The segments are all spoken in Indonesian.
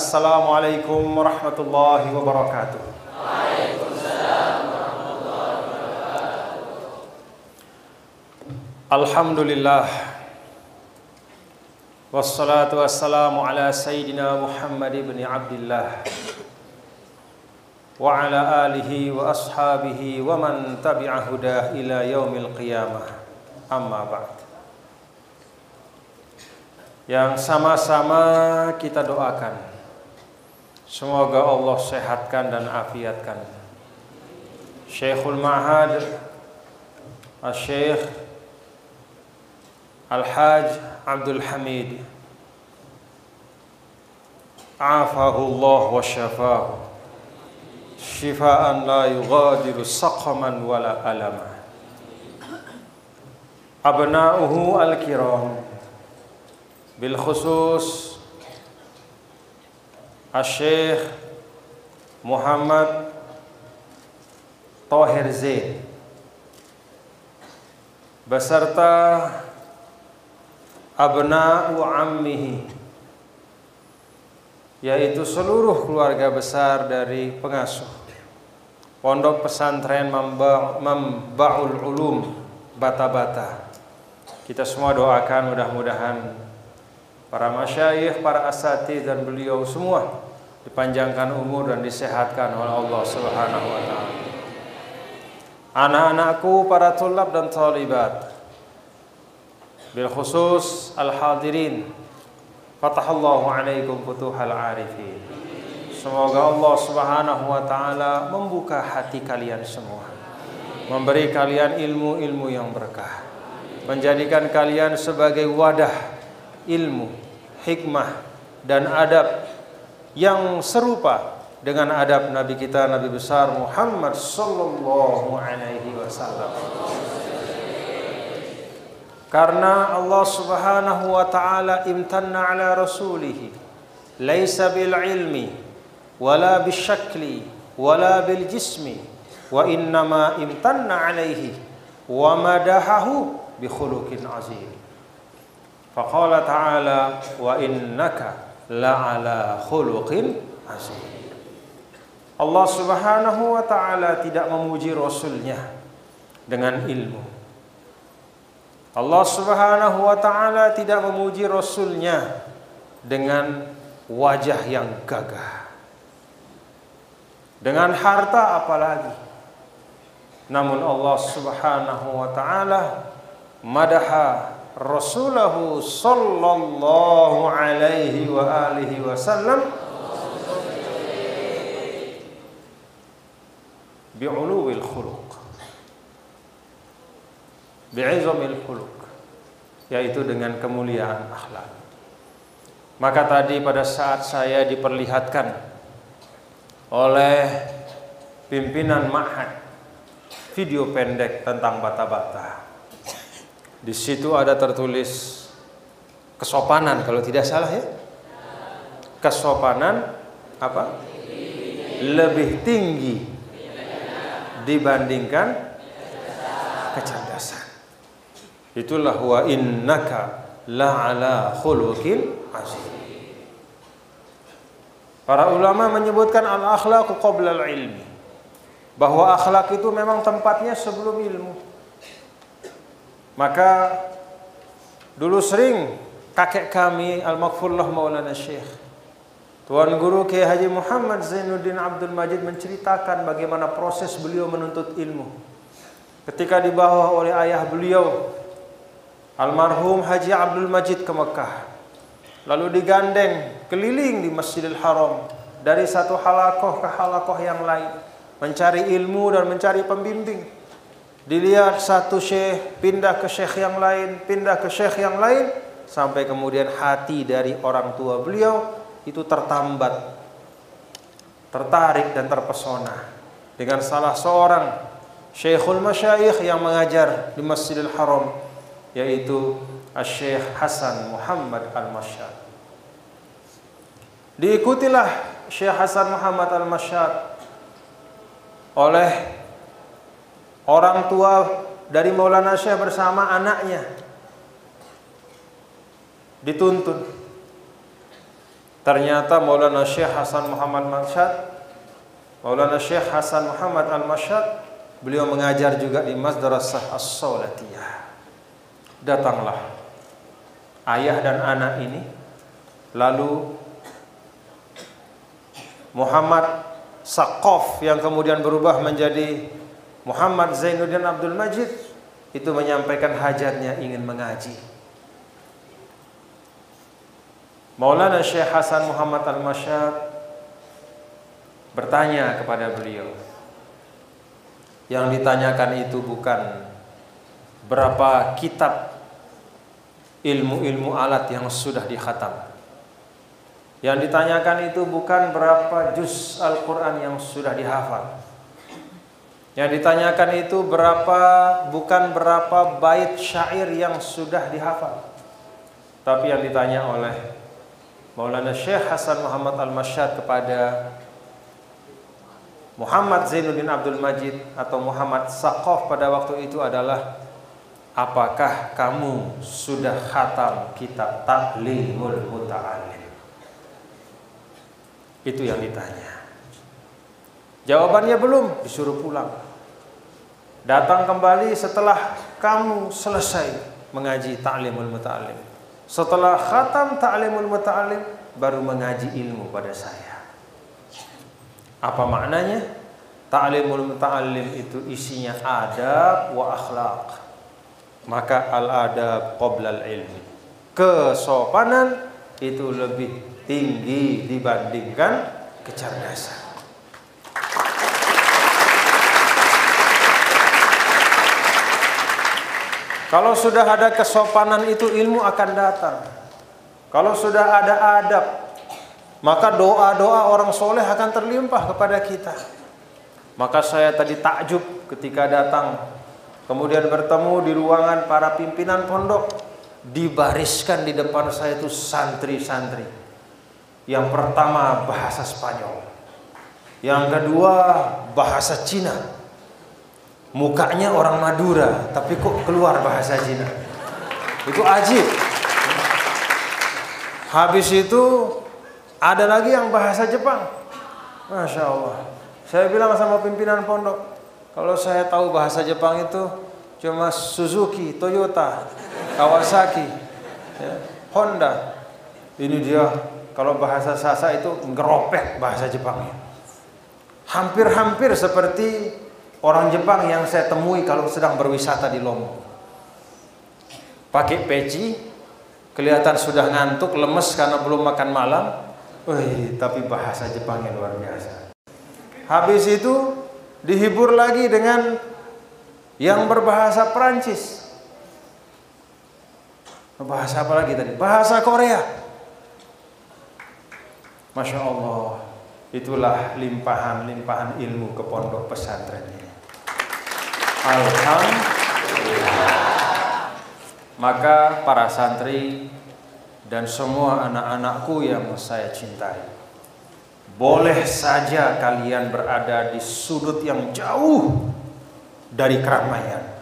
Assalamualaikum warahmatullahi wabarakatuh. Alhamdulillah. Wassalatu wassalamu ala Sayyidina Muhammad ibn Abdullah Wa ala alihi wa ashabihi wa man tabi'a hudah ila yaumil qiyamah. Amma ba'd. Yang sama-sama kita doakan Semoga Allah sehatkan dan afiatkan. Syekhul Ma'had Al-Syekh Al-Haj Abdul Hamid عافاه الله وشفاه شفاء لا يغادر سقما ولا ألما أبناؤه الكرام بالخصوص Al-Syekh Muhammad Tahir Zain Beserta abna'u ammihi yaitu seluruh keluarga besar dari pengasuh Pondok Pesantren Membaul Ulum Bata-Bata. Kita semua doakan mudah-mudahan para masyayikh, para asatidz dan beliau semua dipanjangkan umur dan disehatkan oleh Allah Subhanahu wa taala. Anak-anakku, para tulab dan talibat, bil khusus al hadirin fatahallahu alaikum futuhal arifin semoga Allah Subhanahu wa taala membuka hati kalian semua memberi kalian ilmu-ilmu yang berkah menjadikan kalian sebagai wadah ilmu hikmah dan adab yang serupa dengan adab Nabi kita Nabi besar Muhammad sallallahu alaihi wasallam. Karena Allah Subhanahu wa taala imtanna ala rasulih laisa bil ilmi wala bil syakli wala bil jismi wa innama imtanna alaihi bi khuluqin azim faqala ta'ala wa innaka la ala khuluqin azim Allah Subhanahu wa taala tidak memuji rasulnya dengan ilmu Allah Subhanahu wa taala tidak memuji rasulnya dengan wajah yang gagah. Dengan harta apalagi. Namun Allah Subhanahu wa taala madaha rasulahu sallallahu alaihi wa alihi wasallam bi'uluwil khuluq bi'izamil khuluq yaitu dengan kemuliaan akhlak. Maka tadi pada saat saya diperlihatkan oleh pimpinan Ma'had video pendek tentang bata-bata. Di situ ada tertulis kesopanan kalau tidak salah ya. Kesopanan apa? Lebih tinggi dibandingkan kecerdasan. Itulah wa innaka la'ala khuluqin azim. Para ulama menyebutkan al-akhlaqu qabla al-ilmi. Bahwa akhlak itu memang tempatnya sebelum ilmu. Maka dulu sering kakek kami Al-Maghfurullah Maulana Syekh Tuan Guru Kiai Haji Muhammad Zainuddin Abdul Majid menceritakan bagaimana proses beliau menuntut ilmu. Ketika dibawa oleh ayah beliau almarhum Haji Abdul Majid ke Mekah. Lalu digandeng keliling di Masjidil Haram dari satu halakoh ke halakoh yang lain mencari ilmu dan mencari pembimbing. Dilihat satu syekh pindah ke syekh yang lain, pindah ke syekh yang lain sampai kemudian hati dari orang tua beliau itu tertambat, tertarik dan terpesona dengan salah seorang syekhul masyayikh yang mengajar di Masjidil Haram yaitu Syekh Hasan Muhammad Al-Masyad. Diikutilah Syekh Hasan Muhammad Al-Masyad oleh orang tua dari Maulana Syekh bersama anaknya. Dituntun. Ternyata Maulana Syekh Hasan Muhammad Mashad Maulana Syekh Hasan Muhammad Al-Mashad Beliau mengajar juga di Madrasah As-Saulatiyah Datanglah Ayah dan anak ini. Lalu Muhammad Saqaf yang kemudian berubah menjadi Muhammad Zainuddin Abdul Majid itu menyampaikan hajatnya ingin mengaji. Maulana Syekh Hasan Muhammad Al-Masyad bertanya kepada beliau. Yang ditanyakan itu bukan berapa kitab ilmu-ilmu alat yang sudah dikhatam. Yang ditanyakan itu bukan berapa juz Al-Quran yang sudah dihafal. Yang ditanyakan itu berapa bukan berapa bait syair yang sudah dihafal. Tapi yang ditanya oleh Maulana Syekh Hasan Muhammad Al-Masyad kepada Muhammad Zainuddin Abdul Majid atau Muhammad Saqaf pada waktu itu adalah apakah kamu sudah khatam kitab Ta'limul Muta'alim itu yang ditanya. Jawabannya belum, disuruh pulang. Datang kembali setelah kamu selesai mengaji ta'limul muta'alim. Setelah khatam ta'limul muta'alim baru mengaji ilmu pada saya. Apa maknanya? Ta'limul muta'alim itu isinya adab wa akhlak. Maka al-adab qoblal ilmi. Kesopanan itu lebih tinggi dibandingkan kecerdasan. Kalau sudah ada kesopanan itu ilmu akan datang. Kalau sudah ada adab, maka doa-doa orang soleh akan terlimpah kepada kita. Maka saya tadi takjub ketika datang, kemudian bertemu di ruangan para pimpinan pondok, dibariskan di depan saya itu santri-santri yang pertama bahasa Spanyol. Yang kedua bahasa Cina. Mukanya orang Madura, tapi kok keluar bahasa Cina. Itu ajib. Habis itu ada lagi yang bahasa Jepang. Masya Allah. Saya bilang sama pimpinan pondok, kalau saya tahu bahasa Jepang itu cuma Suzuki, Toyota, Kawasaki, ya, Honda. Ini dia kalau bahasa Sasa itu ngeropek bahasa Jepangnya. Hampir-hampir seperti orang Jepang yang saya temui kalau sedang berwisata di Lombok. Pakai peci, kelihatan sudah ngantuk, lemes karena belum makan malam. Wih, tapi bahasa Jepangnya luar biasa. Habis itu dihibur lagi dengan yang berbahasa Perancis. Bahasa apa lagi tadi? Bahasa Korea. Masya Allah Itulah limpahan-limpahan ilmu ke pondok pesantren ini Alhamdulillah. Maka para santri dan semua anak-anakku yang saya cintai Boleh saja kalian berada di sudut yang jauh dari keramaian.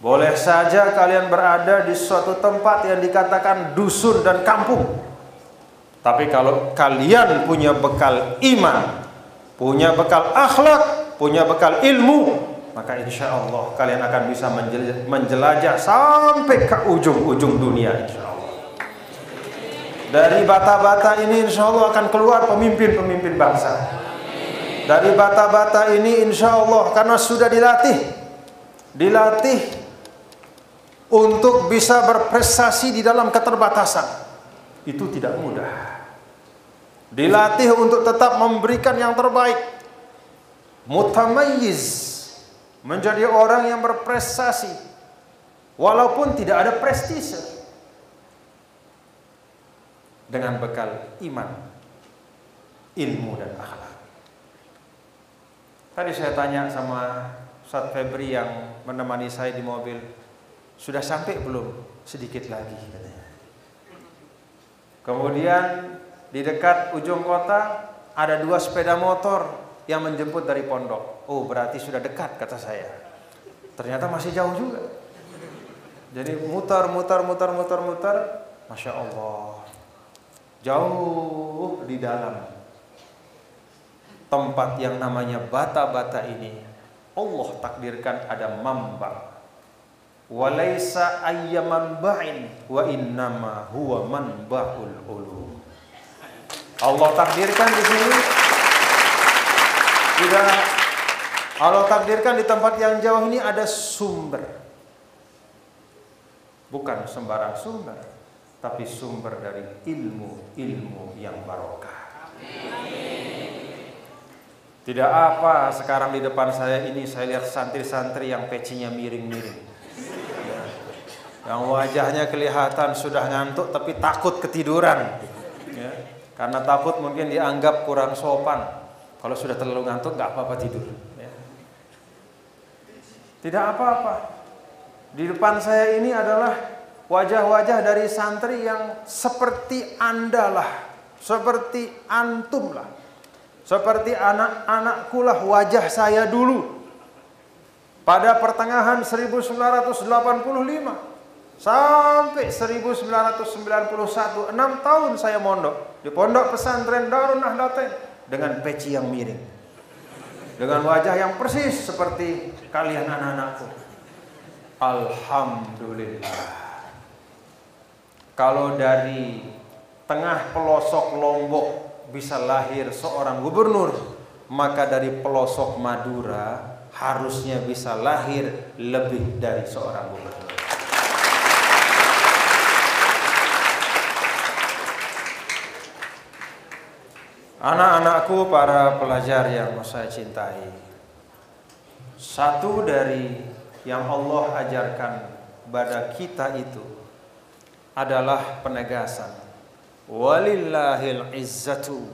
Boleh saja kalian berada di suatu tempat yang dikatakan dusun dan kampung. Tapi kalau kalian punya bekal iman, punya bekal akhlak, punya bekal ilmu, maka insya Allah kalian akan bisa menjelajah sampai ke ujung-ujung dunia insya Allah. Dari bata-bata ini insya Allah akan keluar pemimpin-pemimpin bangsa. Dari bata-bata ini insya Allah karena sudah dilatih, dilatih untuk bisa berprestasi di dalam keterbatasan. Itu tidak mudah. Dilatih untuk tetap memberikan yang terbaik. Mutamayyiz. Menjadi orang yang berprestasi. Walaupun tidak ada prestise. Dengan bekal iman, ilmu dan akhlak. Tadi saya tanya sama Ustaz Febri yang menemani saya di mobil, sudah sampai belum? Sedikit lagi Kemudian di dekat ujung kota ada dua sepeda motor yang menjemput dari pondok. Oh, berarti sudah dekat kata saya. Ternyata masih jauh juga. Jadi mutar, mutar, mutar, mutar, mutar. Masya Allah. jauh di dalam tempat yang namanya bata-bata ini Allah takdirkan ada mamba walaisa ayyaman ba'in wa innama huwa manbahul ulum Allah takdirkan di sini tidak Allah takdirkan di tempat yang jauh ini ada sumber bukan sembarang sumber tapi sumber dari ilmu-ilmu yang barokah. Tidak apa sekarang di depan saya ini saya lihat santri-santri yang pecinya miring-miring. Yang wajahnya kelihatan sudah ngantuk tapi takut ketiduran. Ya. Karena takut mungkin dianggap kurang sopan. Kalau sudah terlalu ngantuk nggak apa-apa tidur. Ya. Tidak apa-apa. Di depan saya ini adalah wajah-wajah dari santri yang seperti Anda lah, seperti antum lah. Seperti anak-anakku lah wajah saya dulu. Pada pertengahan 1985 sampai 1991, 6 tahun saya mondok di pondok pesantren Darun Nahdlatain dengan peci yang miring. Dengan wajah yang persis seperti kalian anak-anakku. Alhamdulillah. Kalau dari tengah pelosok Lombok bisa lahir seorang gubernur, maka dari pelosok Madura harusnya bisa lahir lebih dari seorang gubernur. Anak-anakku para pelajar yang saya cintai Satu dari yang Allah ajarkan pada kita itu adalah penegasan. Walillahil izzatu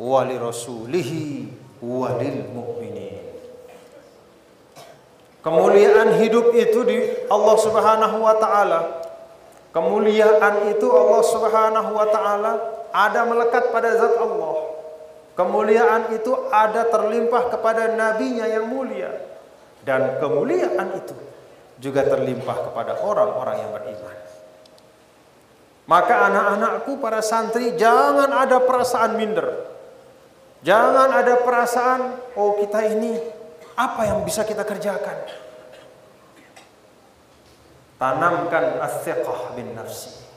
wali rasulihi walil mu'minin. Kemuliaan hidup itu di Allah Subhanahu wa taala. Kemuliaan itu Allah Subhanahu wa taala ada melekat pada zat Allah kemuliaan itu ada terlimpah kepada nabinya yang mulia dan kemuliaan itu juga terlimpah kepada orang-orang yang beriman maka anak-anakku para santri jangan ada perasaan minder. Jangan ada perasaan oh kita ini apa yang bisa kita kerjakan. Tanamkan as bin nafsi.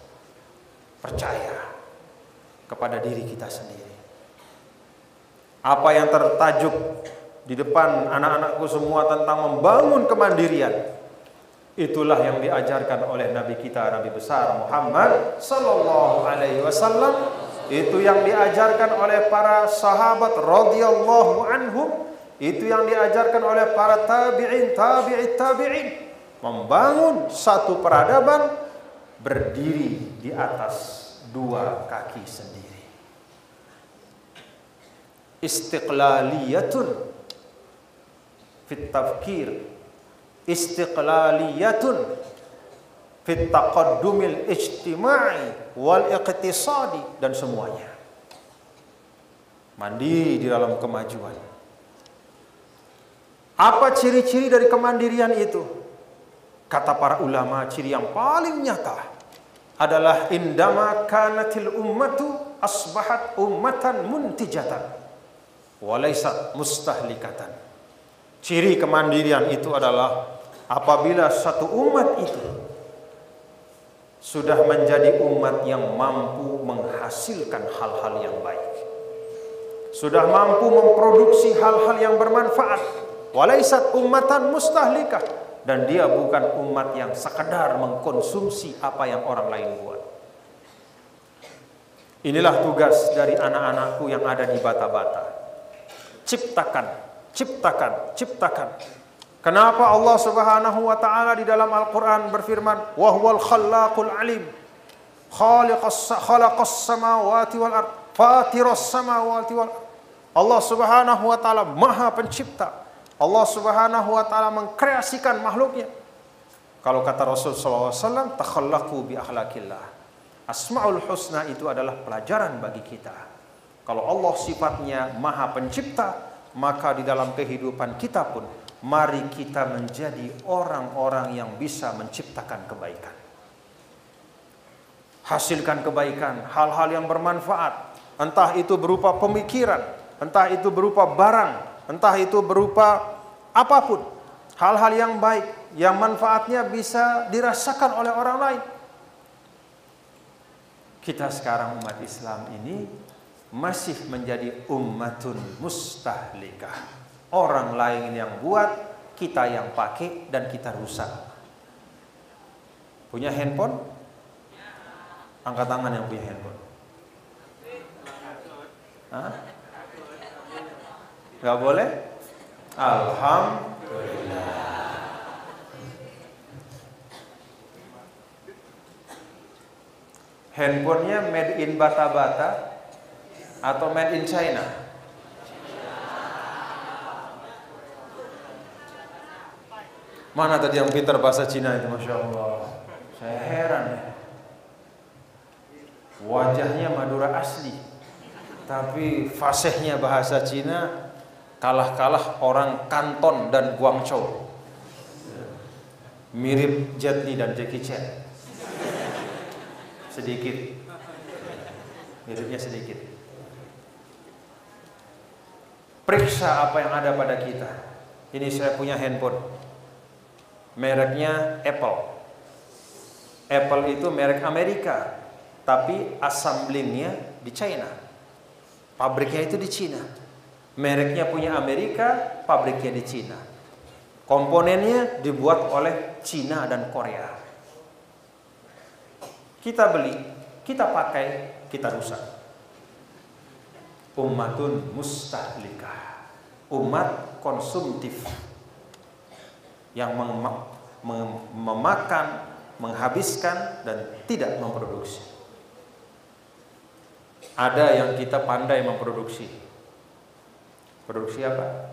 Percaya kepada diri kita sendiri. Apa yang tertajuk di depan anak-anakku semua tentang membangun kemandirian Itulah yang diajarkan oleh Nabi kita Nabi besar Muhammad sallallahu alaihi wasallam. Itu yang diajarkan oleh para sahabat radhiyallahu anhum. Itu yang diajarkan oleh para tabi'in, tabi'it tabi'in. Membangun satu peradaban berdiri di atas dua kaki sendiri. Istiqlaliyatun fit tafkir istiqlaliyatun fit taqaddumil ijtima'i wal iqtisadi dan semuanya. Mandi di dalam kemajuan. Apa ciri-ciri dari kemandirian itu? Kata para ulama, ciri yang paling nyata adalah indama kanatil ummatu asbahat ummatan muntijatan walaysat mustahlikatan. Ciri kemandirian itu adalah apabila satu umat itu sudah menjadi umat yang mampu menghasilkan hal-hal yang baik. Sudah mampu memproduksi hal-hal yang bermanfaat. Walaisat ummatan mustahlikah dan dia bukan umat yang sekedar mengkonsumsi apa yang orang lain buat. Inilah tugas dari anak-anakku yang ada di bata-bata. Ciptakan, ciptakan, ciptakan Kenapa Allah Subhanahu wa taala di dalam Al-Qur'an berfirman, "Wa huwal khallaqul alim." Khaliqas khalaqas samawati wal ard, fatiras samawati wal Allah Subhanahu wa taala Maha Pencipta. Allah Subhanahu wa taala mengkreasikan makhluknya. Kalau kata Rasul SAW, takhallaqu bi akhlaqillah. Asmaul husna itu adalah pelajaran bagi kita. Kalau Allah sifatnya Maha Pencipta, maka di dalam kehidupan kita pun mari kita menjadi orang-orang yang bisa menciptakan kebaikan. hasilkan kebaikan, hal-hal yang bermanfaat. Entah itu berupa pemikiran, entah itu berupa barang, entah itu berupa apa pun. Hal-hal yang baik, yang manfaatnya bisa dirasakan oleh orang lain. Kita sekarang umat Islam ini masih menjadi ummatun mustahlikah. Orang lain yang buat, kita yang pakai dan kita rusak. Punya handphone? Angkat tangan yang punya handphone. Hah? Gak boleh? Alhamdulillah. Handphonenya made in bata-bata atau made in China? Mana tadi yang pintar bahasa Cina itu, masya Allah. Saya heran ya. Wajahnya Madura asli, tapi fasihnya bahasa Cina kalah-kalah orang Kanton dan Guangzhou. Mirip Jet Li dan Jackie Chan. Sedikit. Miripnya sedikit. Periksa apa yang ada pada kita. Ini saya punya handphone. Mereknya Apple. Apple itu merek Amerika, tapi assemblingnya di China. Pabriknya itu di China. Mereknya punya Amerika, pabriknya di China. Komponennya dibuat oleh Cina dan Korea. Kita beli, kita pakai, kita rusak. Ummatun mustahlikah. Umat konsumtif yang mem memakan, menghabiskan dan tidak memproduksi. Ada yang kita pandai memproduksi. Produksi apa?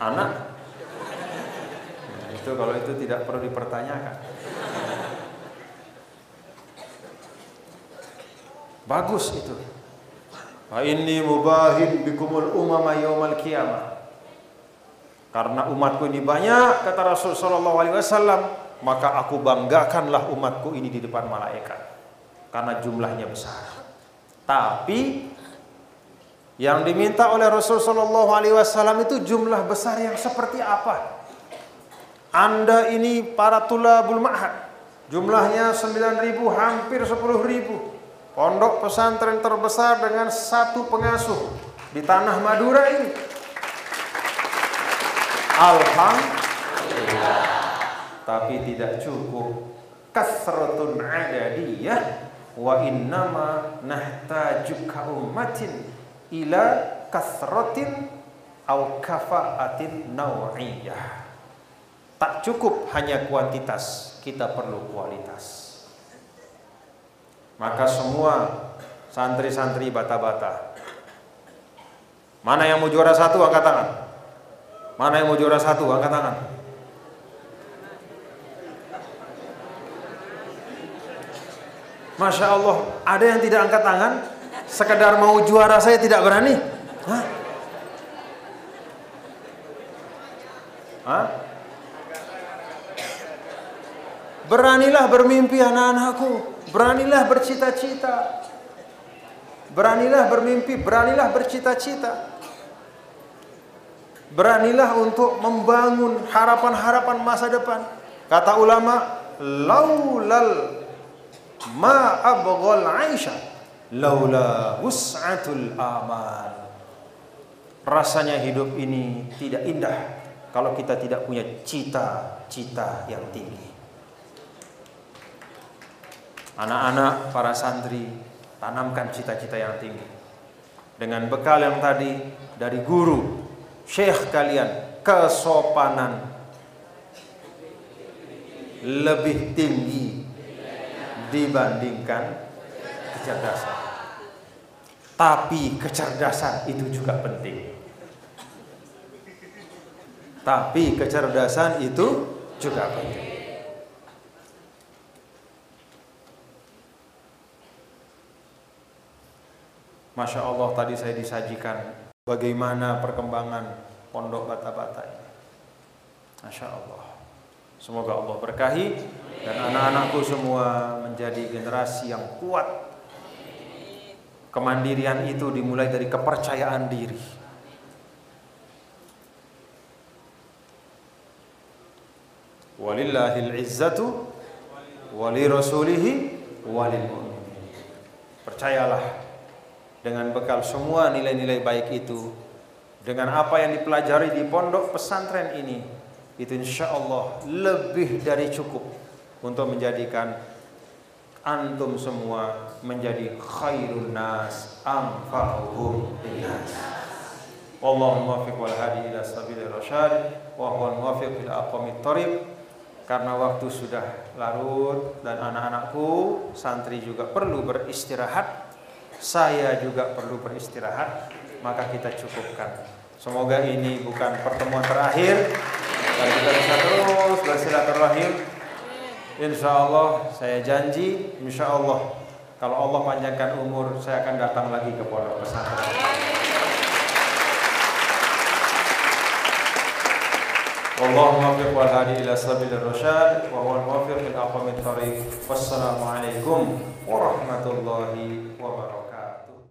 Anak. Nah, itu kalau itu tidak perlu dipertanyakan. Bagus itu. Fa inni mubahin bikumul umama yaumal qiyamah. Karena umatku ini banyak kata Rasul sallallahu alaihi wasallam, maka aku banggakanlah umatku ini di depan malaikat. Karena jumlahnya besar. Tapi yang diminta oleh Rasul sallallahu alaihi wasallam itu jumlah besar yang seperti apa? Anda ini para tulabul ma'had. Jumlahnya 9000 hampir 10000. Pondok pesantren terbesar dengan satu pengasuh di tanah Madura ini. Alhamdulillah. Tapi tidak cukup. Kasratun adadiyah wa innama nahtaju ka ummatin ila kasratin au kafaatin nau'iyah. Tak cukup hanya kuantitas, kita perlu kualitas. Maka semua santri-santri bata-bata. Mana yang mau juara satu angkat tangan. Mana yang mau juara satu angkat tangan. Masya Allah, ada yang tidak angkat tangan, sekedar mau juara saya tidak berani. Hah? Hah? Beranilah bermimpi anak-anakku. Beranilah bercita-cita. Beranilah bermimpi, beranilah bercita-cita. Beranilah untuk membangun harapan-harapan masa depan. Kata ulama, laulal ma abghal Aisyah laula wus'atul amal. Rasanya hidup ini tidak indah kalau kita tidak punya cita-cita yang tinggi. Anak-anak, para santri, tanamkan cita-cita yang tinggi. Dengan bekal yang tadi dari guru, syekh kalian, kesopanan lebih tinggi dibandingkan kecerdasan. Tapi kecerdasan itu juga penting. Tapi kecerdasan itu juga penting. Masya Allah tadi saya disajikan bagaimana perkembangan pondok bata-bata ini. Masya Allah. Semoga Allah berkahi dan anak-anakku semua menjadi generasi yang kuat. Kemandirian itu dimulai dari kepercayaan diri. Walillahil izzatu wali rasulihi walil. Percayalah dengan bekal semua nilai-nilai baik itu dengan apa yang dipelajari di pondok pesantren ini itu insya Allah lebih dari cukup untuk menjadikan antum semua menjadi khairun nas anfa'uhum linnas. Allahumma fiq wal hadi ila sabili rasyad wa huwa muwafiq ila aqwamit thariq karena waktu sudah larut dan anak-anakku santri juga perlu beristirahat saya juga perlu beristirahat maka kita cukupkan semoga ini bukan pertemuan terakhir dan kita bisa terus bersilaturahim. Insya Allah saya janji, insya Allah kalau Allah panjangkan umur saya akan datang lagi ke pondok pesantren. Allahumma fiq wal hadi ila sabil rasyad wa huwa al-muwaffiq lil aqwamit thariq. Wassalamualaikum warahmatullahi wabarakatuh.